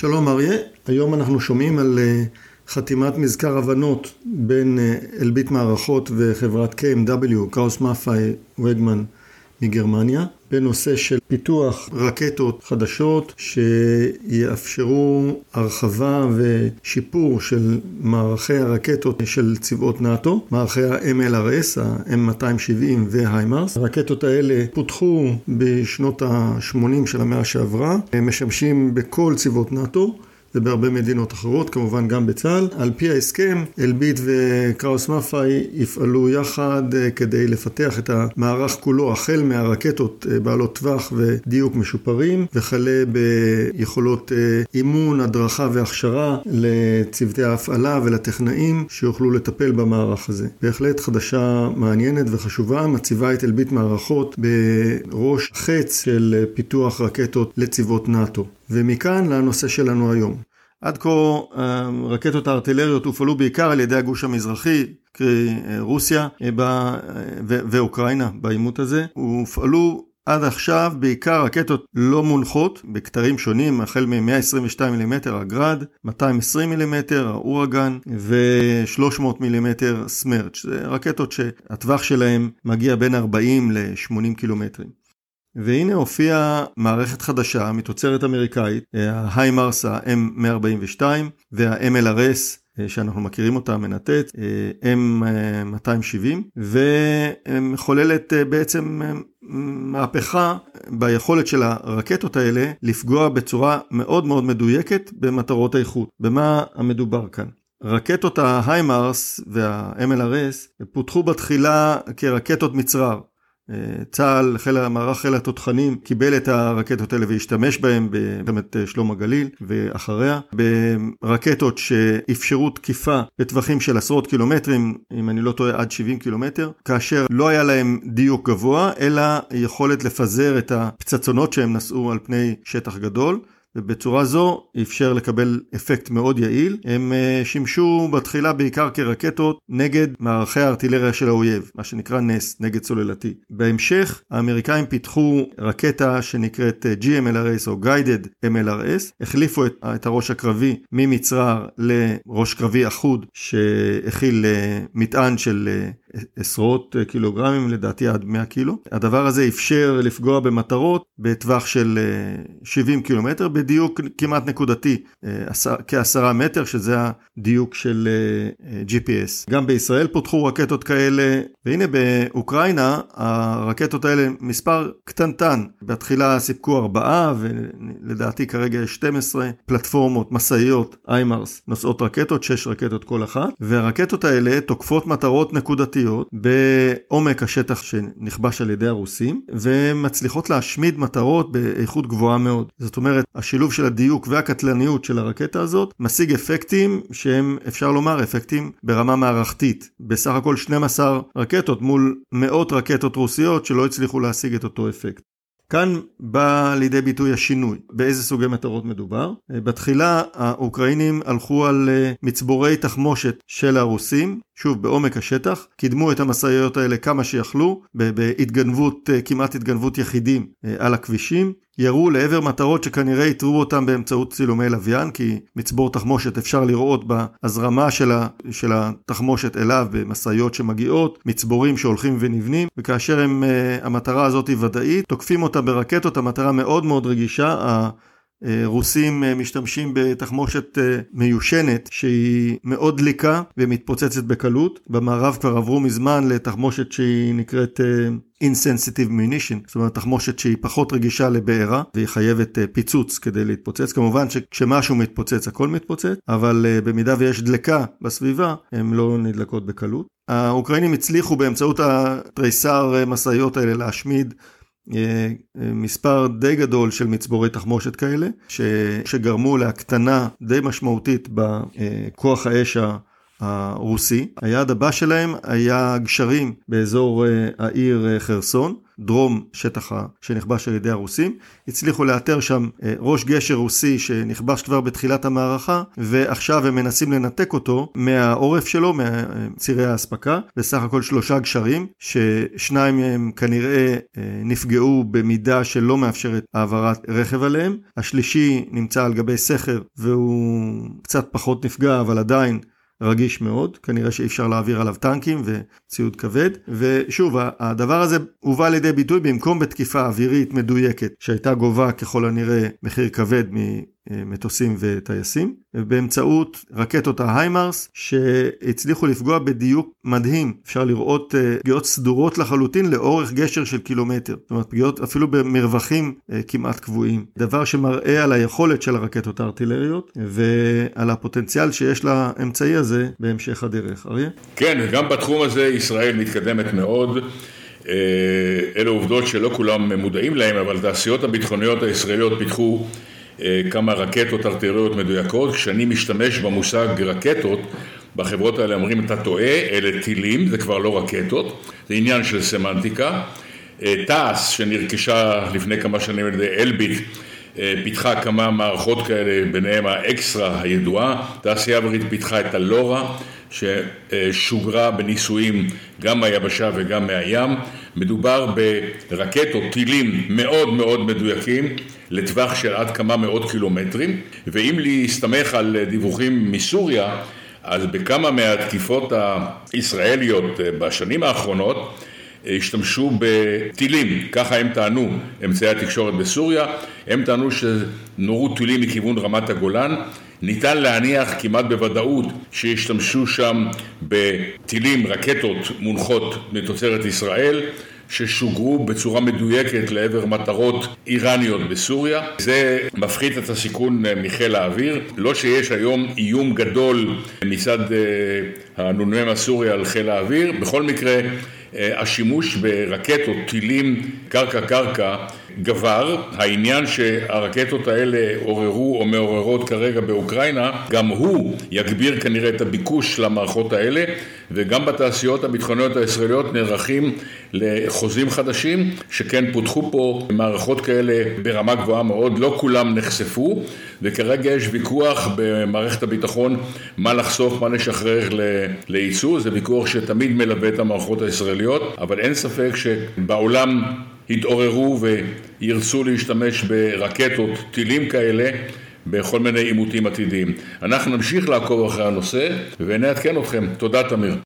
שלום אריה, היום אנחנו שומעים על אה, חתימת מזכר הבנות בין אה, אלביט מערכות וחברת KMW, קראוס מאפאי וגמן מגרמניה, בנושא של פיתוח רקטות חדשות שיאפשרו הרחבה ושיפור של מערכי הרקטות של צבאות נאט"ו, מערכי ה-MLRS, ה-M270 והיימרס. הרקטות האלה פותחו בשנות ה-80 של המאה שעברה, הם משמשים בכל צבאות נאט"ו. ובהרבה מדינות אחרות, כמובן גם בצה"ל. על פי ההסכם, אלביט וקראוס מאפאי יפעלו יחד אה, כדי לפתח את המערך כולו, החל מהרקטות אה, בעלות טווח ודיוק משופרים, וכלה ביכולות אה, אימון, הדרכה והכשרה לצוותי ההפעלה ולטכנאים שיוכלו לטפל במערך הזה. בהחלט חדשה מעניינת וחשובה, מציבה את אלביט מערכות בראש חץ של פיתוח רקטות לצבאות נאט"ו. ומכאן לנושא שלנו היום. עד כה רקטות הארטילריות הופעלו בעיקר על ידי הגוש המזרחי, קרי רוסיה ואוקראינה בעימות הזה. הופעלו עד עכשיו בעיקר רקטות לא מונחות בכתרים שונים, החל מ-122 מילימטר הגראד, 220 מילימטר האורגן ו-300 מילימטר סמרץ'. זה רקטות שהטווח שלהם מגיע בין 40 ל-80 קילומטרים. והנה הופיעה מערכת חדשה מתוצרת אמריקאית, ההיימרס ה-M142 וה-MLRS שאנחנו מכירים אותה מנתת, M270, ומחוללת בעצם מהפכה ביכולת של הרקטות האלה לפגוע בצורה מאוד מאוד מדויקת במטרות האיכות. במה המדובר כאן? רקטות ההיימרס וה-MLRS פותחו בתחילה כרקטות מצרר. צה"ל, חיל המערך חיל התותחנים, קיבל את הרקטות האלה והשתמש בהן במלחמת שלום הגליל ואחריה, ברקטות שאפשרו תקיפה בטווחים של עשרות קילומטרים, אם אני לא טועה עד 70 קילומטר, כאשר לא היה להם דיוק גבוה, אלא יכולת לפזר את הפצצונות שהם נשאו על פני שטח גדול. ובצורה זו אפשר לקבל אפקט מאוד יעיל. הם אה, שימשו בתחילה בעיקר כרקטות נגד מערכי הארטילריה של האויב, מה שנקרא נס, נגד סוללתי. בהמשך האמריקאים פיתחו רקטה שנקראת אה, GMLRS או Guided MLRS, החליפו את, את הראש הקרבי ממצרר לראש קרבי אחוד שהכיל אה, מטען של עשרות קילוגרמים, לדעתי עד 100 קילו. הדבר הזה אפשר לפגוע במטרות בטווח של 70 קילומטר, בדיוק כמעט נקודתי, כעשרה מטר, שזה הדיוק של GPS. גם בישראל פותחו רקטות כאלה, והנה באוקראינה הרקטות האלה מספר קטנטן. בתחילה סיפקו ארבעה, ולדעתי כרגע יש 12 פלטפורמות, משאיות, איימרס, נושאות רקטות, 6 רקטות כל אחת, והרקטות האלה תוקפות מטרות נקודתיות. סטטיסטיות בעומק השטח שנכבש על ידי הרוסים ומצליחות להשמיד מטרות באיכות גבוהה מאוד. זאת אומרת, השילוב של הדיוק והקטלניות של הרקטה הזאת משיג אפקטים שהם אפשר לומר אפקטים ברמה מערכתית. בסך הכל 12 רקטות מול מאות רקטות רוסיות שלא הצליחו להשיג את אותו אפקט. כאן בא לידי ביטוי השינוי, באיזה סוגי מטרות מדובר. בתחילה האוקראינים הלכו על אה, מצבורי תחמושת של הרוסים, שוב בעומק השטח, קידמו את המשאיות האלה כמה שיכלו, בהתגנבות, אה, כמעט התגנבות יחידים אה, על הכבישים, ירו לעבר מטרות שכנראה איתרו אותם באמצעות צילומי לוויין, כי מצבור תחמושת אפשר לראות בהזרמה של, ה, של התחמושת אליו במשאיות שמגיעות, מצבורים שהולכים ונבנים, וכאשר הם, uh, המטרה הזאת היא ודאית, תוקפים אותה ברקטות, המטרה מאוד מאוד רגישה, רוסים אה, משתמשים בתחמושת אה, מיושנת שהיא מאוד דליקה ומתפוצצת בקלות. במערב כבר עברו מזמן לתחמושת שהיא נקראת insensitive munition, זאת אומרת תחמושת שהיא פחות רגישה לבעירה והיא חייבת פיצוץ כדי להתפוצץ. כמובן שכשמשהו מתפוצץ הכל מתפוצץ, אבל במידה ויש דלקה בסביבה הן לא נדלקות בקלות. האוקראינים הצליחו באמצעות התריסר משאיות האלה להשמיד אה, מספר די גדול של מצבורי תחמושת כאלה, ש... שגרמו להקטנה די משמעותית בכוח האש הרוסי. היעד הבא שלהם היה גשרים באזור אה, העיר אה, חרסון. דרום שטח שנכבש על ידי הרוסים. הצליחו לאתר שם אה, ראש גשר רוסי שנכבש כבר בתחילת המערכה, ועכשיו הם מנסים לנתק אותו מהעורף שלו, מצירי האספקה. בסך הכל שלושה גשרים, ששניים מהם כנראה אה, נפגעו במידה שלא מאפשרת העברת רכב עליהם. השלישי נמצא על גבי סכר והוא קצת פחות נפגע, אבל עדיין רגיש מאוד, כנראה שאי אפשר להעביר עליו טנקים וציוד כבד. ושוב, הדבר הזה הובא לידי ביטוי במקום בתקיפה אווירית מדויקת, שהייתה גובה ככל הנראה מחיר כבד מטוסים וטייסים, באמצעות רקטות ההיימרס שהצליחו לפגוע בדיוק מדהים. אפשר לראות אה, פגיעות סדורות לחלוטין לאורך גשר של קילומטר. זאת אומרת, פגיעות אפילו במרווחים אה, כמעט קבועים. דבר שמראה על היכולת של הרקטות הארטילריות ועל הפוטנציאל שיש לאמצעי הזה בהמשך הדרך. אריה? כן, וגם בתחום הזה ישראל מתקדמת מאוד. אה, אלו עובדות שלא כולם מודעים להן, אבל התעשיות הביטחוניות הישראליות פיתחו אה, כמה רקטות ארטילריות מדויקות. כשאני משתמש במושג רקטות, בחברות האלה אומרים אתה טועה, אלה טילים, זה כבר לא רקטות, זה עניין של סמנטיקה. אה, תעש שנרכשה לפני כמה שנים על ידי אלביט אה, פיתחה כמה מערכות כאלה, ביניהם האקסטרה הידועה, תעשייה אווירית פיתחה את הלורה ששוגרה בניסויים גם מהיבשה וגם מהים. מדובר ברקטות, טילים מאוד מאוד מדויקים לטווח של עד כמה מאות קילומטרים, ואם להסתמך על דיווחים מסוריה, אז בכמה מהתקיפות הישראליות בשנים האחרונות השתמשו בטילים, ככה הם טענו, אמצעי התקשורת בסוריה, הם טענו שנורו טילים מכיוון רמת הגולן, ניתן להניח כמעט בוודאות שהשתמשו שם בטילים, רקטות מונחות מתוצרת ישראל, ששוגרו בצורה מדויקת לעבר מטרות איראניות בסוריה. זה מפחית את הסיכון מחיל האוויר. לא שיש היום איום גדול מצד אה, הנ"מ הסורי על חיל האוויר, בכל מקרה אה, השימוש ברקטות, טילים, קרקע-קרקע גבר. העניין שהרקטות האלה עוררו או מעוררות כרגע באוקראינה, גם הוא יגביר כנראה את הביקוש למערכות האלה, וגם בתעשיות הביטחוניות הישראליות נערכים לחוזים חדשים, שכן פותחו פה מערכות כאלה ברמה גבוהה מאוד, לא כולם נחשפו, וכרגע יש ויכוח במערכת הביטחון מה לחשוף, מה לשחרר לייצוא, זה ויכוח שתמיד מלווה את המערכות הישראליות, אבל אין ספק שבעולם יתעוררו וירצו להשתמש ברקטות, טילים כאלה, בכל מיני עימותים עתידיים. אנחנו נמשיך לעקוב אחרי הנושא ונעדכן אתכם. תודה תמיר.